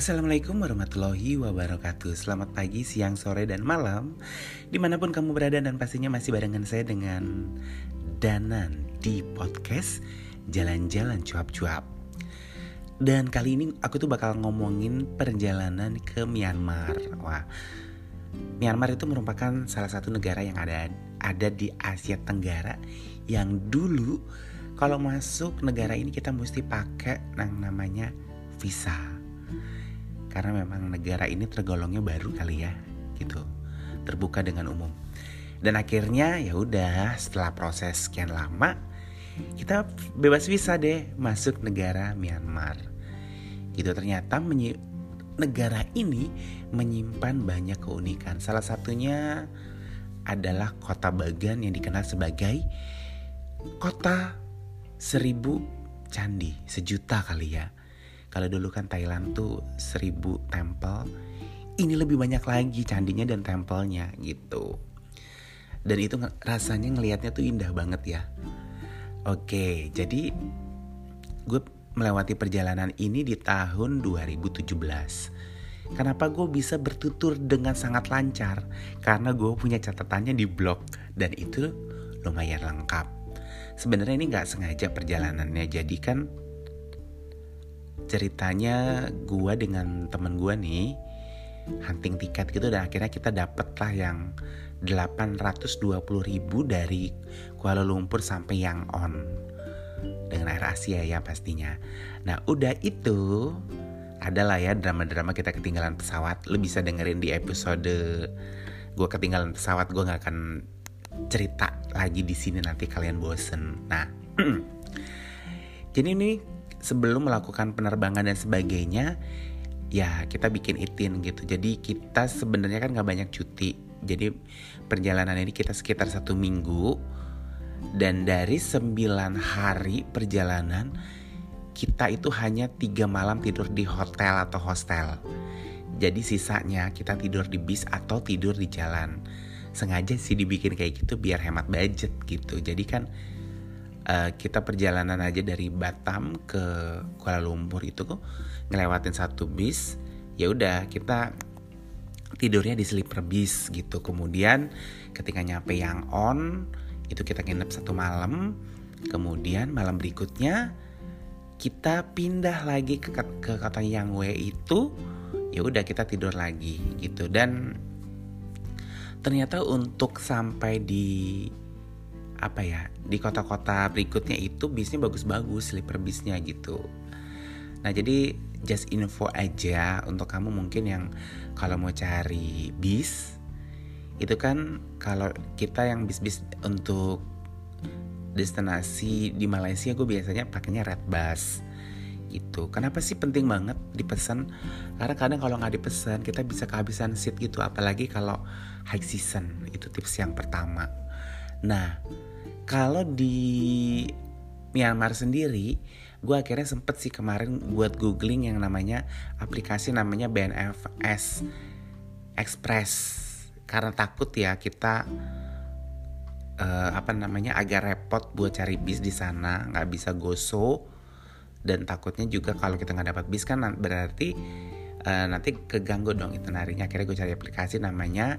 Assalamualaikum warahmatullahi wabarakatuh. Selamat pagi, siang, sore, dan malam. Di mana pun kamu berada dan pastinya masih barengan saya dengan Danan di podcast Jalan-Jalan Cuap-Cuap. Dan kali ini aku tuh bakal ngomongin perjalanan ke Myanmar. Wah, Myanmar itu merupakan salah satu negara yang ada ada di Asia Tenggara Yang dulu kalau masuk negara ini kita mesti pakai yang namanya visa karena memang negara ini tergolongnya baru kali ya gitu. Terbuka dengan umum. Dan akhirnya ya udah setelah proses sekian lama kita bebas visa deh masuk negara Myanmar. Gitu ternyata negara ini menyimpan banyak keunikan. Salah satunya adalah kota Bagan yang dikenal sebagai kota seribu candi sejuta kali ya kalau dulu kan Thailand tuh seribu tempel, ini lebih banyak lagi candinya dan tempelnya gitu. Dan itu rasanya ngelihatnya tuh indah banget ya. Oke, jadi gue melewati perjalanan ini di tahun 2017. Kenapa gue bisa bertutur dengan sangat lancar? Karena gue punya catatannya di blog dan itu lumayan lengkap. Sebenarnya ini nggak sengaja perjalanannya, jadi kan ceritanya gue dengan temen gue nih hunting tiket gitu dan akhirnya kita dapet lah yang 820 ribu dari Kuala Lumpur sampai Yang On dengan Air Asia ya pastinya. Nah udah itu adalah ya drama-drama kita ketinggalan pesawat. Lo bisa dengerin di episode gue ketinggalan pesawat. Gue nggak akan cerita lagi di sini nanti kalian bosen. Nah, jadi ini sebelum melakukan penerbangan dan sebagainya ya kita bikin itin gitu. Jadi kita sebenarnya kan nggak banyak cuti. Jadi perjalanan ini kita sekitar satu minggu. Dan dari sembilan hari perjalanan kita itu hanya tiga malam tidur di hotel atau hostel. Jadi sisanya kita tidur di bis atau tidur di jalan. Sengaja sih dibikin kayak gitu biar hemat budget gitu. Jadi kan uh, kita perjalanan aja dari Batam ke Kuala Lumpur itu kok ngelewatin satu bis ya udah kita tidurnya di sleeper bis gitu. Kemudian ketika nyampe yang on itu kita nginep satu malam. Kemudian malam berikutnya kita pindah lagi ke ke kota yang W itu ya udah kita tidur lagi gitu. Dan ternyata untuk sampai di apa ya di kota-kota berikutnya itu bisnya bagus-bagus sleeper bisnya gitu. Nah jadi just info aja untuk kamu mungkin yang kalau mau cari bis itu kan kalau kita yang bis-bis untuk destinasi di Malaysia gue biasanya pakainya red bus gitu. Kenapa sih penting banget dipesan? Karena kadang kalau nggak dipesan kita bisa kehabisan seat gitu apalagi kalau high season itu tips yang pertama. Nah kalau di Myanmar sendiri gue akhirnya sempet sih kemarin buat googling yang namanya aplikasi namanya BNFS Express. Karena takut ya kita uh, apa namanya agak repot buat cari bis di sana nggak bisa goso dan takutnya juga kalau kita nggak dapat bis kan berarti uh, nanti keganggu dong itu narinya. Akhirnya gue cari aplikasi namanya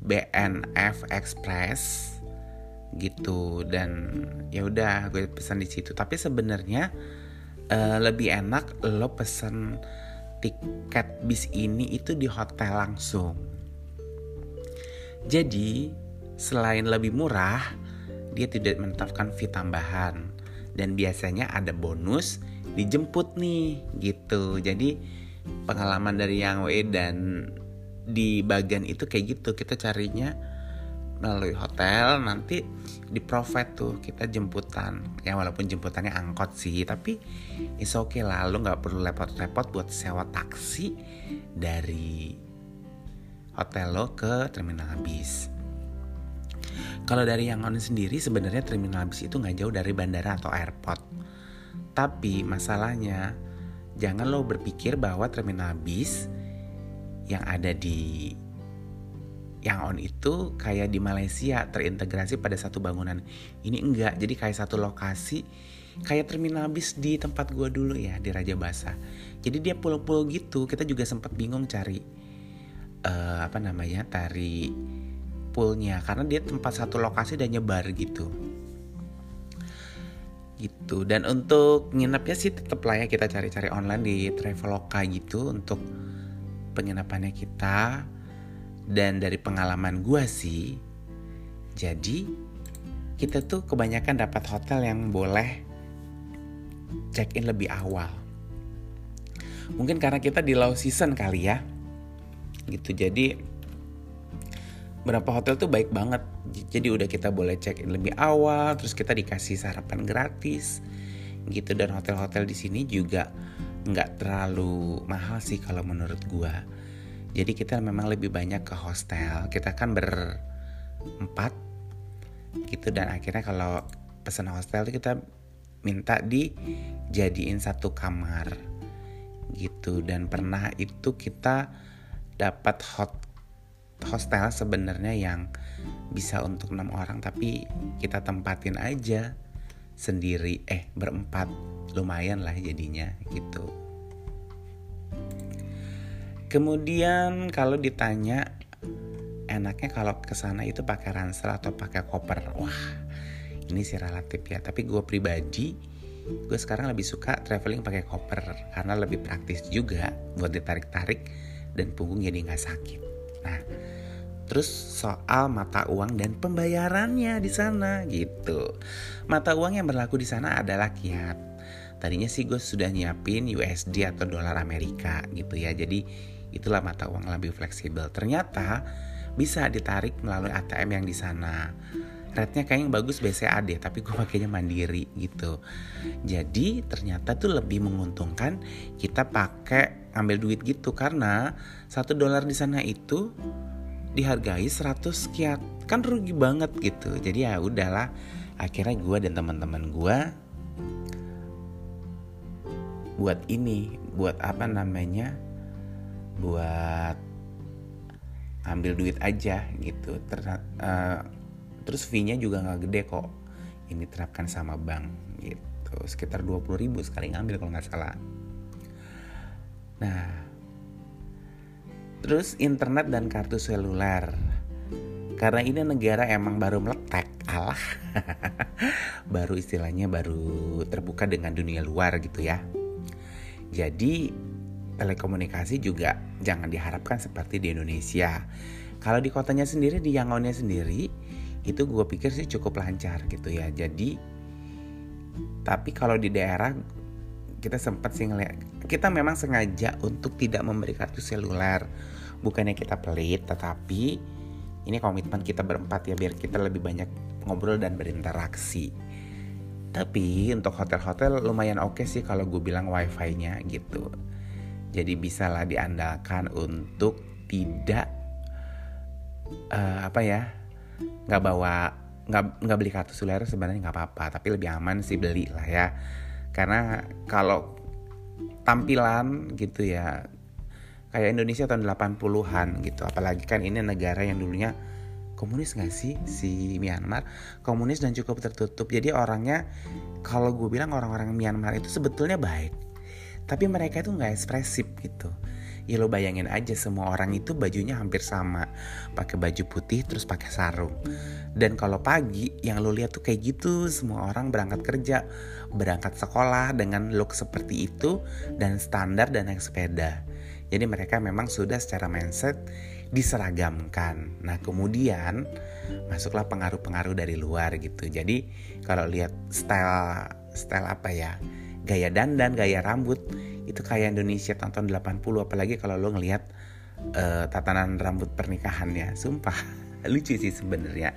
BNF Express gitu. Dan ya udah gue pesan di situ. Tapi sebenarnya uh, lebih enak lo pesan tiket bis ini itu di hotel langsung. Jadi selain lebih murah dia tidak menetapkan fee tambahan. Dan biasanya ada bonus dijemput nih gitu. Jadi pengalaman dari yang W dan di bagian itu kayak gitu. Kita carinya melalui hotel nanti di provide tuh kita jemputan. Ya walaupun jemputannya angkot sih tapi is oke okay lah. Lu nggak perlu repot-repot buat sewa taksi dari hotel lo ke terminal bis kalau dari yang on sendiri sebenarnya terminal bis itu nggak jauh dari bandara atau airport. Tapi masalahnya jangan lo berpikir bahwa terminal bis yang ada di yang on itu kayak di Malaysia terintegrasi pada satu bangunan. Ini enggak, jadi kayak satu lokasi kayak terminal bis di tempat gua dulu ya di Raja Basa. Jadi dia pulau-pulau gitu. Kita juga sempat bingung cari uh, apa namanya tari poolnya karena dia tempat satu lokasi dan nyebar gitu. Gitu. Dan untuk nginepnya sih tetap lah ya kita cari-cari online di Traveloka gitu untuk penginapannya kita dan dari pengalaman gue sih, jadi kita tuh kebanyakan dapat hotel yang boleh check in lebih awal. Mungkin karena kita di low season kali ya. Gitu. Jadi berapa hotel tuh baik banget. Jadi udah kita boleh check in lebih awal, terus kita dikasih sarapan gratis. Gitu dan hotel-hotel di sini juga nggak terlalu mahal sih kalau menurut gua jadi kita memang lebih banyak ke hostel. Kita kan berempat gitu dan akhirnya kalau pesan hostel itu kita minta dijadiin satu kamar gitu. Dan pernah itu kita dapat hot hostel sebenarnya yang bisa untuk enam orang tapi kita tempatin aja sendiri. Eh berempat. Lumayan lah jadinya gitu Kemudian kalau ditanya enaknya kalau ke sana itu pakai ransel atau pakai koper. Wah, ini sih relatif ya. Tapi gue pribadi, gue sekarang lebih suka traveling pakai koper karena lebih praktis juga buat ditarik-tarik dan punggung jadi nggak sakit. Nah, terus soal mata uang dan pembayarannya di sana gitu. Mata uang yang berlaku di sana adalah kiat. Tadinya sih gue sudah nyiapin USD atau dolar Amerika gitu ya. Jadi itulah mata uang lebih fleksibel. Ternyata bisa ditarik melalui ATM yang di sana. Rate-nya kayaknya bagus BCAD tapi gue pakainya mandiri gitu. Jadi ternyata tuh lebih menguntungkan kita pakai ambil duit gitu karena satu dolar di sana itu dihargai 100 sekian kan rugi banget gitu. Jadi ya udahlah akhirnya gue dan teman-teman gue buat ini buat apa namanya buat ambil duit aja gitu. Ter, uh, terus fee-nya juga nggak gede kok. Ini terapkan sama bank gitu. Sekitar 20 ribu sekali ngambil kalau nggak salah. Nah terus internet dan kartu seluler. Karena ini negara emang baru meletek alah. Baru istilahnya baru terbuka dengan dunia luar gitu ya. Jadi telekomunikasi juga jangan diharapkan seperti di Indonesia. Kalau di kotanya sendiri, di Yangonnya sendiri, itu gue pikir sih cukup lancar gitu ya. Jadi, tapi kalau di daerah kita sempat sih ngeliat, kita memang sengaja untuk tidak memberi kartu seluler. Bukannya kita pelit, tetapi ini komitmen kita berempat ya biar kita lebih banyak ngobrol dan berinteraksi. Tapi untuk hotel-hotel lumayan oke okay sih kalau gue bilang wifi-nya gitu. Jadi bisalah diandalkan untuk tidak uh, apa ya nggak bawa nggak nggak beli kartu seluler sebenarnya nggak apa-apa tapi lebih aman sih beli lah ya. Karena kalau tampilan gitu ya kayak Indonesia tahun 80-an gitu. Apalagi kan ini negara yang dulunya komunis gak sih si Myanmar? Komunis dan cukup tertutup. Jadi orangnya kalau gue bilang orang-orang Myanmar itu sebetulnya baik tapi mereka itu nggak ekspresif gitu. Ya lo bayangin aja semua orang itu bajunya hampir sama. Pakai baju putih terus pakai sarung. Dan kalau pagi yang lo lihat tuh kayak gitu. Semua orang berangkat kerja berangkat sekolah dengan look seperti itu dan standar dan naik sepeda. Jadi mereka memang sudah secara mindset diseragamkan. Nah kemudian masuklah pengaruh-pengaruh dari luar gitu. Jadi kalau lihat style style apa ya gaya dandan, gaya rambut itu kayak Indonesia tahun 80 apalagi kalau lo ngelihat uh, tatanan rambut pernikahannya, sumpah. lucu sih sebenarnya.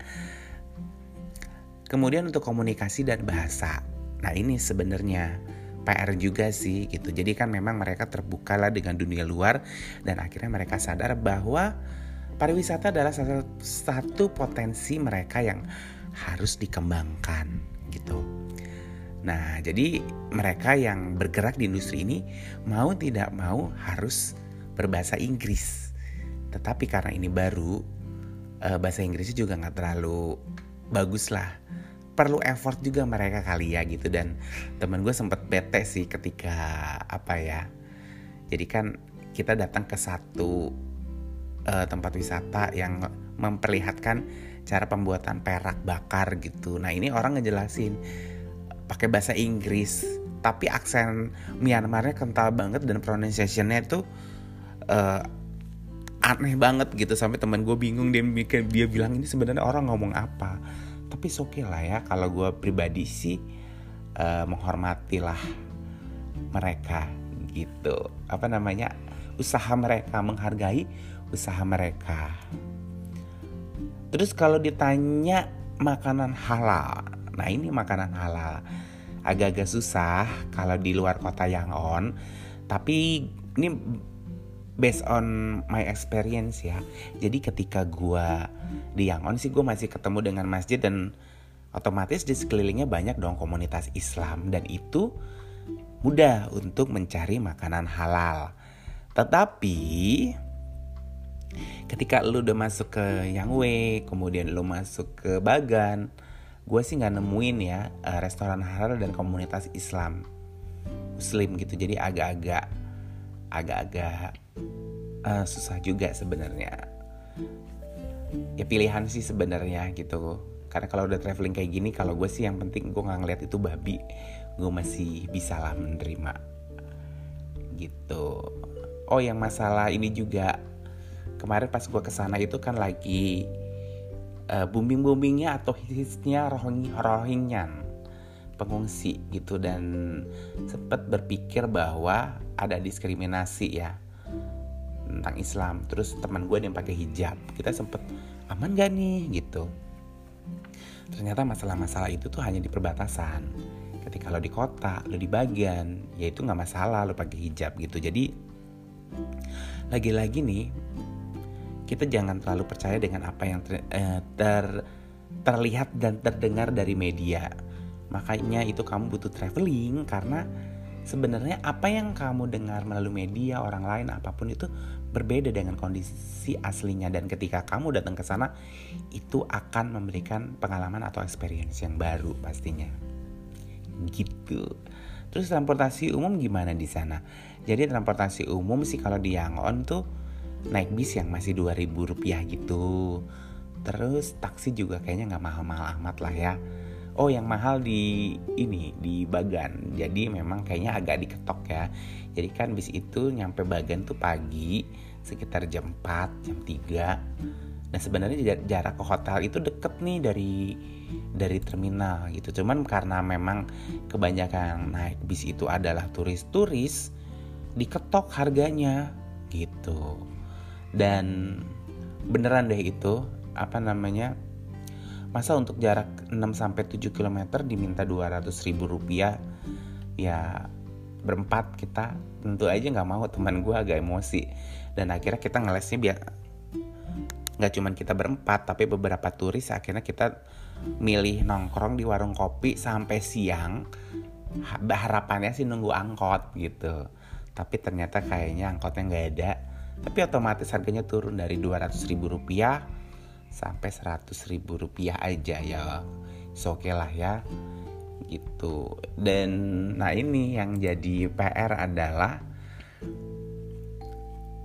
Kemudian untuk komunikasi dan bahasa. Nah ini sebenarnya PR juga sih gitu. Jadi kan memang mereka terbuka lah dengan dunia luar dan akhirnya mereka sadar bahwa pariwisata adalah salah satu potensi mereka yang harus dikembangkan gitu Nah, jadi mereka yang bergerak di industri ini mau tidak mau harus berbahasa Inggris. Tetapi karena ini baru, uh, bahasa Inggrisnya juga nggak terlalu bagus lah. Perlu effort juga mereka kali ya gitu dan temen gue sempet bete sih ketika apa ya. Jadi kan kita datang ke satu uh, tempat wisata yang memperlihatkan cara pembuatan perak bakar gitu. Nah ini orang ngejelasin pakai bahasa Inggris tapi aksen Myanmarnya kental banget dan pronunciationnya itu uh, aneh banget gitu. Sampai teman gue bingung dia mikir dia bilang ini sebenarnya orang ngomong apa? Tapi oke okay lah ya kalau gue pribadi sih uh, menghormatilah mereka gitu. Apa namanya? Usaha mereka menghargai usaha mereka. Terus kalau ditanya makanan halal Nah ini makanan halal. Agak-agak susah kalau di luar kota yang on. Tapi ini based on my experience ya. Jadi ketika gue di Yangon sih gue masih ketemu dengan masjid dan otomatis di sekelilingnya banyak dong komunitas Islam dan itu mudah untuk mencari makanan halal. Tetapi ketika lu udah masuk ke Yangwe, kemudian lu masuk ke Bagan, gue sih nggak nemuin ya uh, restoran halal dan komunitas Islam. Muslim gitu jadi agak-agak agak-agak uh, susah juga sebenarnya. Ya pilihan sih sebenarnya gitu. Karena kalau udah traveling kayak gini kalau gue sih yang penting gue nggak ngeliat itu babi. Gue masih bisa lah menerima. Gitu. Oh yang masalah ini juga. Kemarin pas gue ke sana itu kan lagi uh, booming-boomingnya atau hitsnya Rohingyan pengungsi gitu. Dan sempat berpikir bahwa ada diskriminasi ya tentang Islam. Terus teman gue yang pakai hijab. Kita sempet aman gak nih? gitu. Ternyata masalah-masalah itu tuh hanya di perbatasan. Ketika lo di kota lo di bagian ya itu nggak masalah lo pakai hijab gitu. Jadi lagi-lagi nih kita jangan terlalu percaya dengan apa yang ter, eh, ter terlihat dan terdengar dari media. Makanya itu kamu butuh traveling karena sebenarnya apa yang kamu dengar melalui media orang lain apa pun itu berbeda dengan kondisi aslinya dan ketika kamu datang ke sana itu akan memberikan pengalaman atau experience yang baru pastinya. Gitu. Terus transportasi umum gimana di sana? Jadi transportasi umum sih kalau di Yangon tuh naik bis yang masih 2000 rupiah gitu. Terus taksi juga kayaknya nggak mahal-mahal amat lah ya. Oh yang mahal di ini di Bagan. Jadi memang kayaknya agak diketok ya. Jadi kan bis itu nyampe Bagan tuh pagi sekitar jam 4 jam 3 nah sebenarnya jarak ke hotel itu deket nih dari dari terminal gitu. Cuman karena memang kebanyakan naik bis itu adalah turis-turis diketok harganya gitu dan beneran deh itu apa namanya masa untuk jarak 6 sampai 7 km diminta 200 ribu rupiah ya berempat kita tentu aja nggak mau teman gue agak emosi. Dan akhirnya kita ngelesnya biar nggak cuman kita berempat tapi beberapa turis akhirnya kita milih nongkrong di warung kopi sampai siang. Harapannya sih nunggu angkot gitu. Tapi ternyata kayaknya angkotnya nggak ada tapi otomatis harganya turun dari 200 ribu rupiah sampai 100 ribu rupiah aja ya. So okay lah ya. Gitu. Dan nah ini yang jadi PR adalah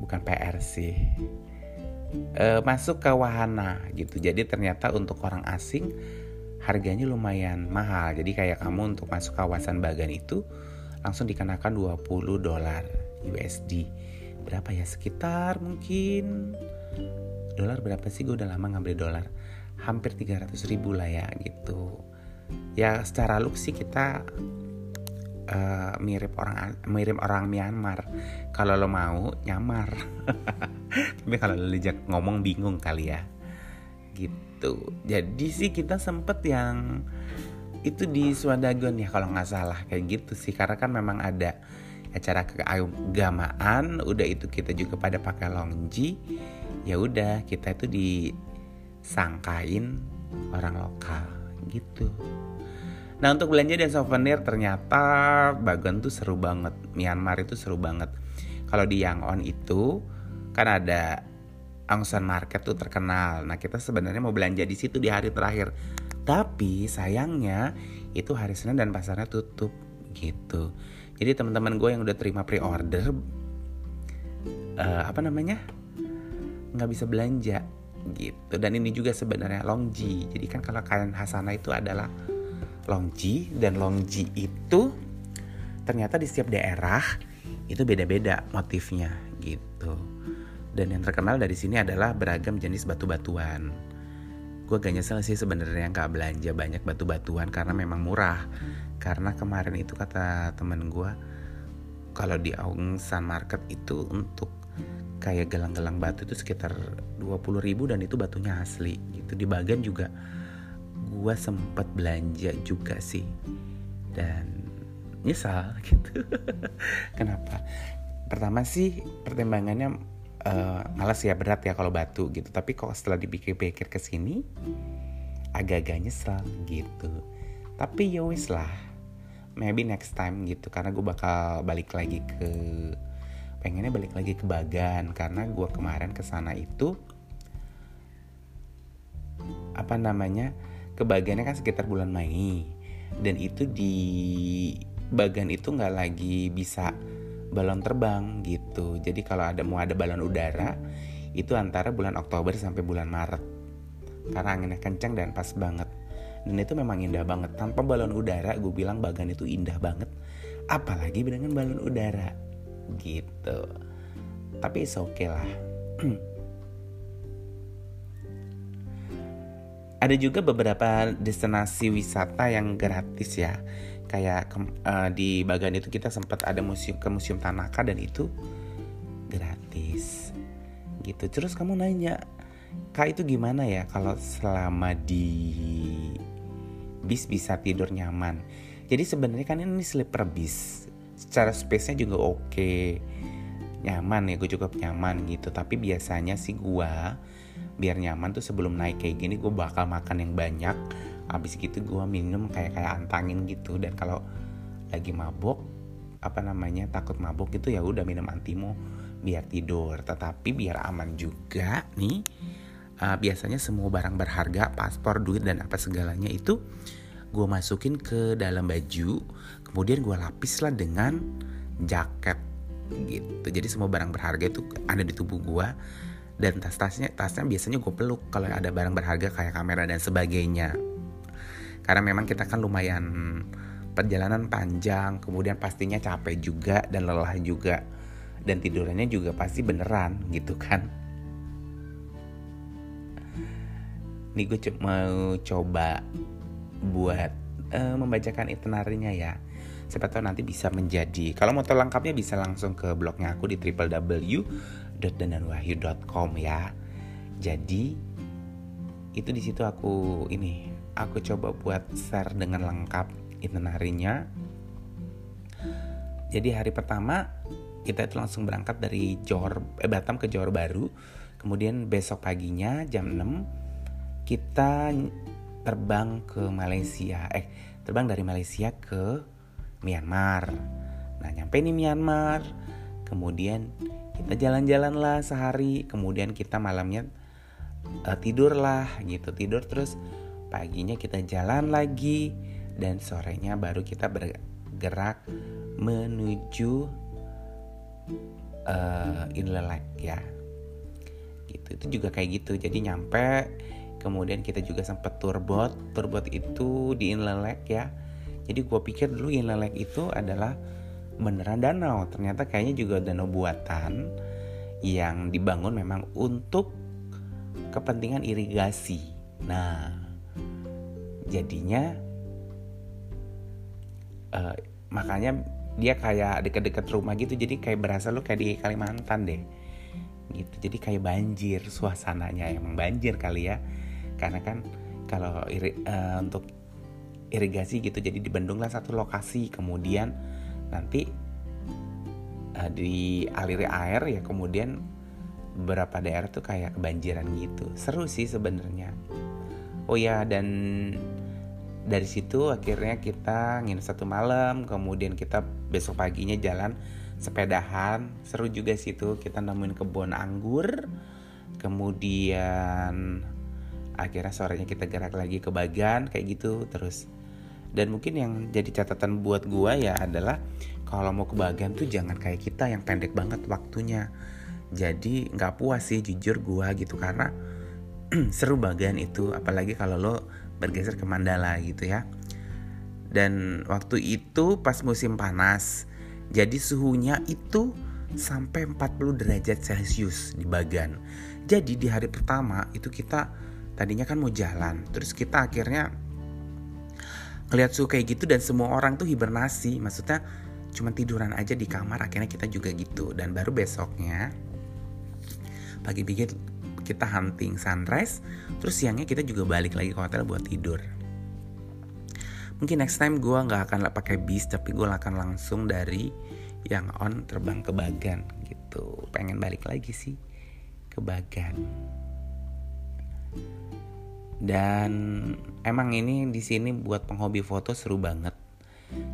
bukan PR sih e, masuk ke wahana gitu. Jadi ternyata untuk orang asing harganya lumayan mahal. Jadi kayak kamu untuk masuk kawasan Bagan itu langsung dikenakan 20 dolar USD berapa ya? Sekitar mungkin dolar berapa sih? Gue udah lama ngambil dolar. Hampir 300 ribu lah ya gitu. Ya secara look sih kita uh, mirip orang mirip orang Myanmar. Kalau lo mau nyamar. Tapi kalau lo ngomong bingung kali ya. Gitu. Jadi sih kita sempet yang itu di Swadagon ya kalau nggak salah. Kayak gitu sih karena kan memang ada acara keagamaan udah itu kita juga pada pakai longji. Ya udah kita itu disangkain orang lokal gitu. Nah untuk belanja dan souvenir ternyata Bagon tuh seru banget Myanmar itu seru banget. Kalau di Yangon itu kan ada Aung San Market tuh terkenal. Nah kita sebenarnya mau belanja di situ di hari terakhir. Tapi sayangnya itu hari Senin dan pasarnya tutup gitu. Jadi teman-teman gue yang udah terima pre-order uh, apa namanya nggak bisa belanja gitu. Dan ini juga sebenarnya longji. Jadi kan kalau kalian Hasana itu adalah longji dan longji itu ternyata di setiap daerah itu beda-beda motifnya gitu. Dan yang terkenal dari sini adalah beragam jenis batu-batuan gue gak nyesel sih sebenarnya nggak belanja banyak batu-batuan karena memang murah karena kemarin itu kata temen gue kalau di Aung San Market itu untuk kayak gelang-gelang batu itu sekitar 20 ribu dan itu batunya asli gitu. Di bagian juga gue sempet belanja juga sih. Dan nyesal gitu. Kenapa? Pertama sih pertimbangannya uh, malas ya berat ya kalau batu gitu. Tapi kok setelah dipikir-pikir ke sini agak-agak nyesel gitu. Tapi ya wis lah maybe next time gitu karena gue bakal balik lagi ke pengennya balik lagi ke Bagan karena gue kemarin ke sana itu apa namanya kebagiannya kan sekitar bulan Mei dan itu di Bagan itu nggak lagi bisa balon terbang gitu. Jadi kalau ada mau ada balon udara itu antara bulan Oktober sampai bulan Maret. Karena anginnya kencang dan pas banget. Dan itu memang indah banget. Tanpa balon udara gue bilang Bagan itu indah banget. Apalagi dengan balon udara gitu. Tapi oke okay lah. ada juga beberapa destinasi wisata yang gratis ya kayak ke, uh, di bagian itu kita sempat ada museum ke museum Tanaka dan itu gratis gitu terus kamu nanya kak itu gimana ya kalau selama di bis bisa tidur nyaman. Jadi sebenarnya kan ini sleeper bis. Secara space-nya juga oke. Nyaman ya gue cukup nyaman gitu. Tapi biasanya sih gue biar nyaman tuh sebelum naik kayak gini gue bakal makan yang banyak. Habis gitu gue minum kayak kayak antangin gitu. Dan kalau lagi mabuk apa namanya takut mabuk gitu ya udah minum antimo biar tidur. Tetapi biar aman juga nih uh, biasanya semua barang berharga paspor duit dan apa segalanya itu gue masukin ke dalam baju kemudian gue lapis lah dengan jaket gitu. Jadi semua barang berharga itu ada di tubuh gue dan tas-tasnya tasnya biasanya gue peluk kalau ada barang berharga kayak kamera dan sebagainya. Karena memang kita kan lumayan perjalanan panjang kemudian pastinya capek juga dan lelah juga dan tidurannya juga pasti beneran gitu kan ini gue mau coba buat uh, membacakan itinerary-nya ya siapa tahu nanti bisa menjadi kalau mau tahu lengkapnya bisa langsung ke blognya aku di www.dananwahyu.com ya jadi itu di situ aku ini aku coba buat share dengan lengkap itinerary-nya. Jadi hari pertama kita itu langsung berangkat dari Johor eh, Batam ke Johor Baru. Kemudian besok paginya jam 6 kita terbang ke Malaysia. Eh, terbang dari Malaysia ke Myanmar. Nah, nyampe nih Myanmar. Kemudian kita jalan-jalan lah sehari. Kemudian kita malamnya uh, tidur lah gitu. Tidur terus paginya kita jalan lagi dan sorenya baru kita bergerak menuju uh, Inlelek ya gitu itu juga kayak gitu jadi nyampe kemudian kita juga sempat turbot turbot itu di Inlelek ya. Jadi gue pikir dulu Inlelek itu adalah beneran danau. Ternyata kayaknya juga danau buatan yang dibangun memang untuk kepentingan irigasi. Nah jadinya uh, makanya dia kayak deket-deket rumah gitu. Jadi kayak berasa lu kayak di Kalimantan deh. Gitu. Jadi kayak banjir suasananya. Emang banjir kali ya karena kan kalau iri, uh, untuk irigasi gitu jadi dibendunglah satu lokasi. Kemudian nanti uh, dialiri air ya kemudian beberapa daerah tuh kayak kebanjiran gitu. Seru sih sebenarnya. Oh ya dan dari situ akhirnya kita nginep satu malam kemudian kita besok paginya jalan sepedahan. Seru juga situ kita nemuin kebun anggur kemudian akhirnya sorenya kita gerak lagi ke Bagan kayak gitu terus dan mungkin yang jadi catatan buat gua ya adalah kalau mau ke Bagan tuh jangan kayak kita yang pendek banget waktunya jadi nggak puas sih jujur gua gitu karena seru Bagan itu apalagi kalau lo bergeser ke Mandala gitu ya. Dan waktu itu pas musim panas, jadi suhunya itu sampai 40 derajat Celcius di Bagan. Jadi di hari pertama itu kita tadinya kan mau jalan, terus kita akhirnya ngeliat suhu kayak gitu dan semua orang tuh hibernasi, maksudnya cuma tiduran aja di kamar akhirnya kita juga gitu. Dan baru besoknya pagi-pagi kita hunting sunrise terus siangnya kita juga balik lagi ke hotel buat tidur. Mungkin next time gue nggak akan pakai bis tapi gue akan langsung dari yang on terbang ke Bagan gitu. Pengen balik lagi sih ke Bagan dan emang ini di sini buat penghobi foto seru banget.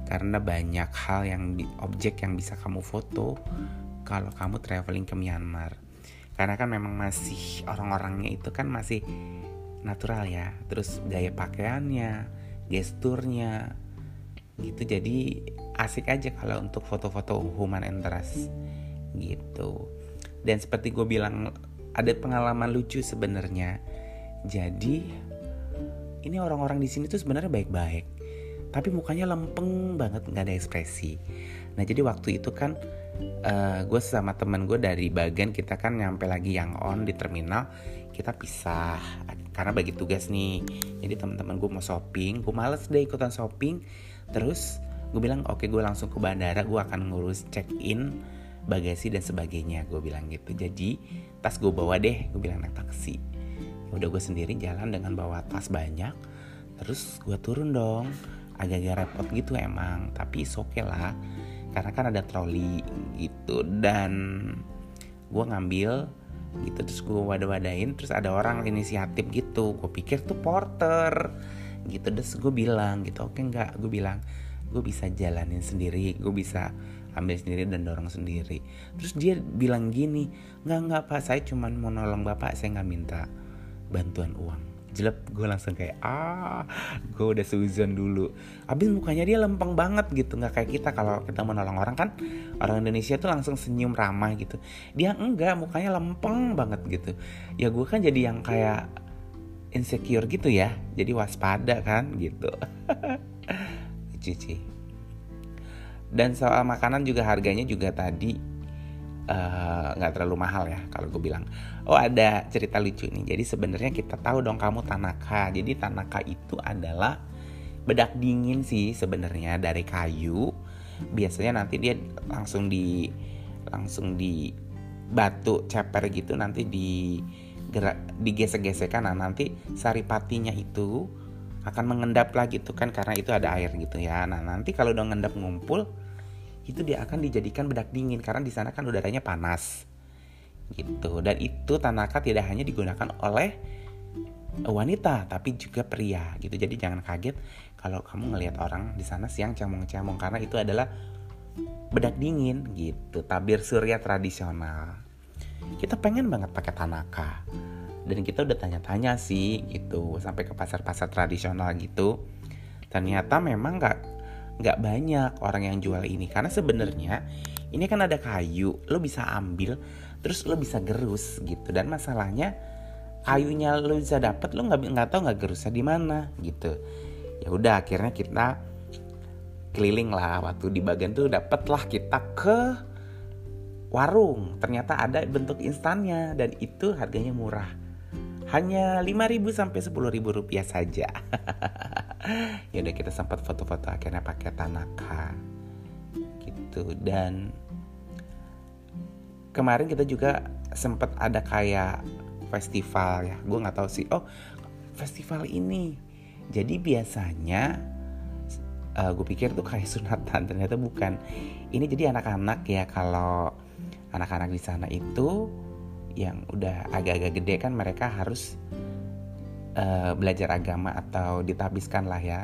Karena banyak hal yang objek yang bisa kamu foto kalau kamu traveling ke Myanmar. Karena kan memang masih orang-orangnya itu kan masih natural ya. Terus gaya pakaiannya gesturnya gitu. Jadi asik aja kalau untuk foto-foto human interest gitu. Dan seperti gue bilang ada pengalaman lucu sebenarnya jadi ini orang-orang di sini tuh sebenarnya baik-baik tapi mukanya lempeng banget nggak ada ekspresi. Nah jadi waktu itu kan uh, eh, gue sama temen gue dari bagian kita kan nyampe lagi yang on di terminal kita pisah karena bagi tugas nih. Jadi teman-teman gue mau shopping gue males deh ikutan shopping. Terus gue bilang oke okay, gue langsung ke bandara gue akan ngurus check in bagasi dan sebagainya gue bilang gitu. Jadi tas gue bawa deh gue bilang naik taksi udah gue sendiri jalan dengan bawa tas banyak terus gue turun dong. Agak-agak repot gitu emang tapi oke okay lah. Karena kan ada troli gitu dan gue ngambil gitu terus gue wadah-wadain terus ada orang inisiatif gitu. Gue pikir tuh porter gitu terus gue bilang gitu oke nggak gue bilang gue bisa jalanin sendiri gue bisa ambil sendiri dan dorong sendiri. Terus dia bilang gini nggak nggak pak saya cuma mau nolong bapak saya nggak minta bantuan uang. Jelek gue langsung kayak ah gue udah suzon dulu. Abis mukanya dia lempeng banget gitu nggak kayak kita. Kalau kita menolong orang kan orang Indonesia tuh langsung senyum ramah gitu. Dia enggak mukanya lempeng banget gitu. Ya gue kan jadi yang kayak insecure gitu ya. Jadi waspada kan gitu. Cuci dan soal makanan juga harganya juga tadi nggak uh, terlalu mahal ya kalau gue bilang. Oh ada cerita lucu nih. Jadi sebenarnya kita tahu dong kamu tanaka. Jadi tanaka itu adalah bedak dingin sih sebenarnya dari kayu. Biasanya nanti dia langsung di langsung di batu ceper gitu nanti di gerak digesek-gesekan. Nah nanti saripatinya itu akan mengendap lah gitu kan karena itu ada air gitu ya. Nah nanti kalau udah ngendap ngumpul itu dia akan dijadikan bedak dingin karena di sana kan udaranya panas. Gitu. Dan itu tanaka tidak hanya digunakan oleh wanita tapi juga pria. Gitu. Jadi jangan kaget kalau kamu ngelihat orang di sana siang cemong-cemong karena itu adalah bedak dingin. Gitu. Tabir surya tradisional. Kita pengen banget pakai tanaka. Dan kita udah tanya-tanya sih gitu. Sampai ke pasar-pasar tradisional gitu. Ternyata memang nggak nggak banyak orang yang jual ini. Karena sebenarnya ini kan ada kayu lo bisa ambil terus lo bisa gerus gitu. Dan masalahnya kayunya lo bisa dapat lo nggak nggak tahu nggak gerusnya di mana gitu. Ya udah akhirnya kita keliling lah. Waktu di bagian tuh dapatlah kita ke warung. Ternyata ada bentuk instannya dan itu harganya murah. Hanya 5000 sampai 10000 rupiah saja ya udah kita sempat foto-foto akhirnya pakai Tanaka. Gitu. Dan kemarin kita juga sempat ada kayak festival ya. Gue nggak tahu sih. Oh festival ini. Jadi biasanya uh, gue pikir tuh kayak sunatan ternyata bukan. Ini jadi anak-anak ya kalau anak-anak di sana itu yang udah agak-agak gede kan mereka harus uh, belajar agama atau ditabiskan lah ya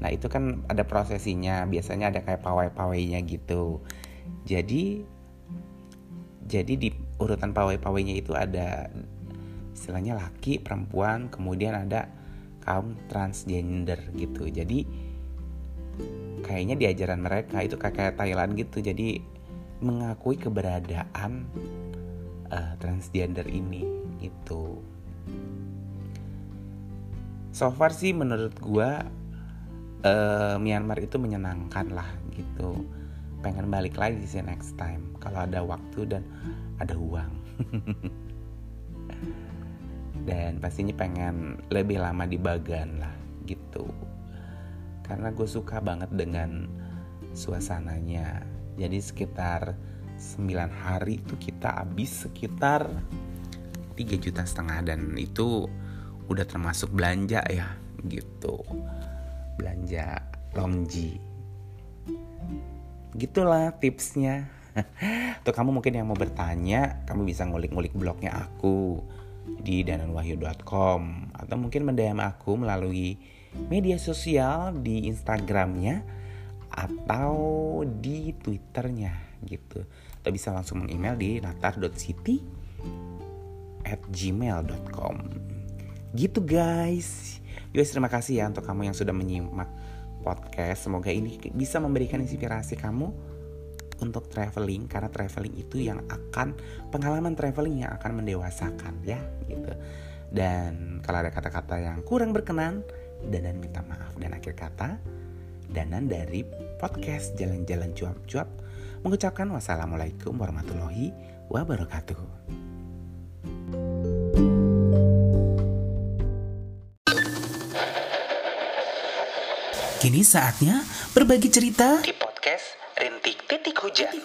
Nah itu kan ada prosesinya, biasanya ada kayak pawai-pawainya gitu. Jadi jadi di urutan pawai-pawainya itu ada istilahnya laki, perempuan, kemudian ada kaum transgender gitu. Jadi kayaknya di ajaran mereka itu kayak Thailand gitu. Jadi mengakui keberadaan uh, transgender ini itu. So far sih menurut gue uh, Myanmar itu menyenangkan lah gitu. Pengen balik lagi sih next time kalau ada waktu dan ada uang. Dan pastinya pengen lebih lama di Bagan lah gitu. Karena gue suka banget dengan suasananya. Jadi sekitar 9 hari itu kita habis sekitar 3 juta setengah dan itu udah termasuk belanja ya gitu. Belanja longji. Gitulah tipsnya. Tuh kamu mungkin yang mau bertanya kamu bisa ngulik-ngulik blognya aku di dananwahyu.com atau mungkin mendm aku melalui media sosial di Instagramnya atau di Twitternya gitu. Atau bisa langsung mengemail di natar.city at gmail.com gitu guys Guys terima kasih ya untuk kamu yang sudah menyimak podcast. Semoga ini bisa memberikan inspirasi kamu untuk traveling karena traveling itu yang akan pengalaman traveling yang akan mendewasakan ya gitu. Dan kalau ada kata-kata yang kurang berkenan, Danan minta maaf dan akhir kata Danan dari podcast Jalan-Jalan Cuap-Cuap mengucapkan wassalamualaikum warahmatullahi wabarakatuh. Kini saatnya berbagi cerita di podcast Rintik Titik Hujan.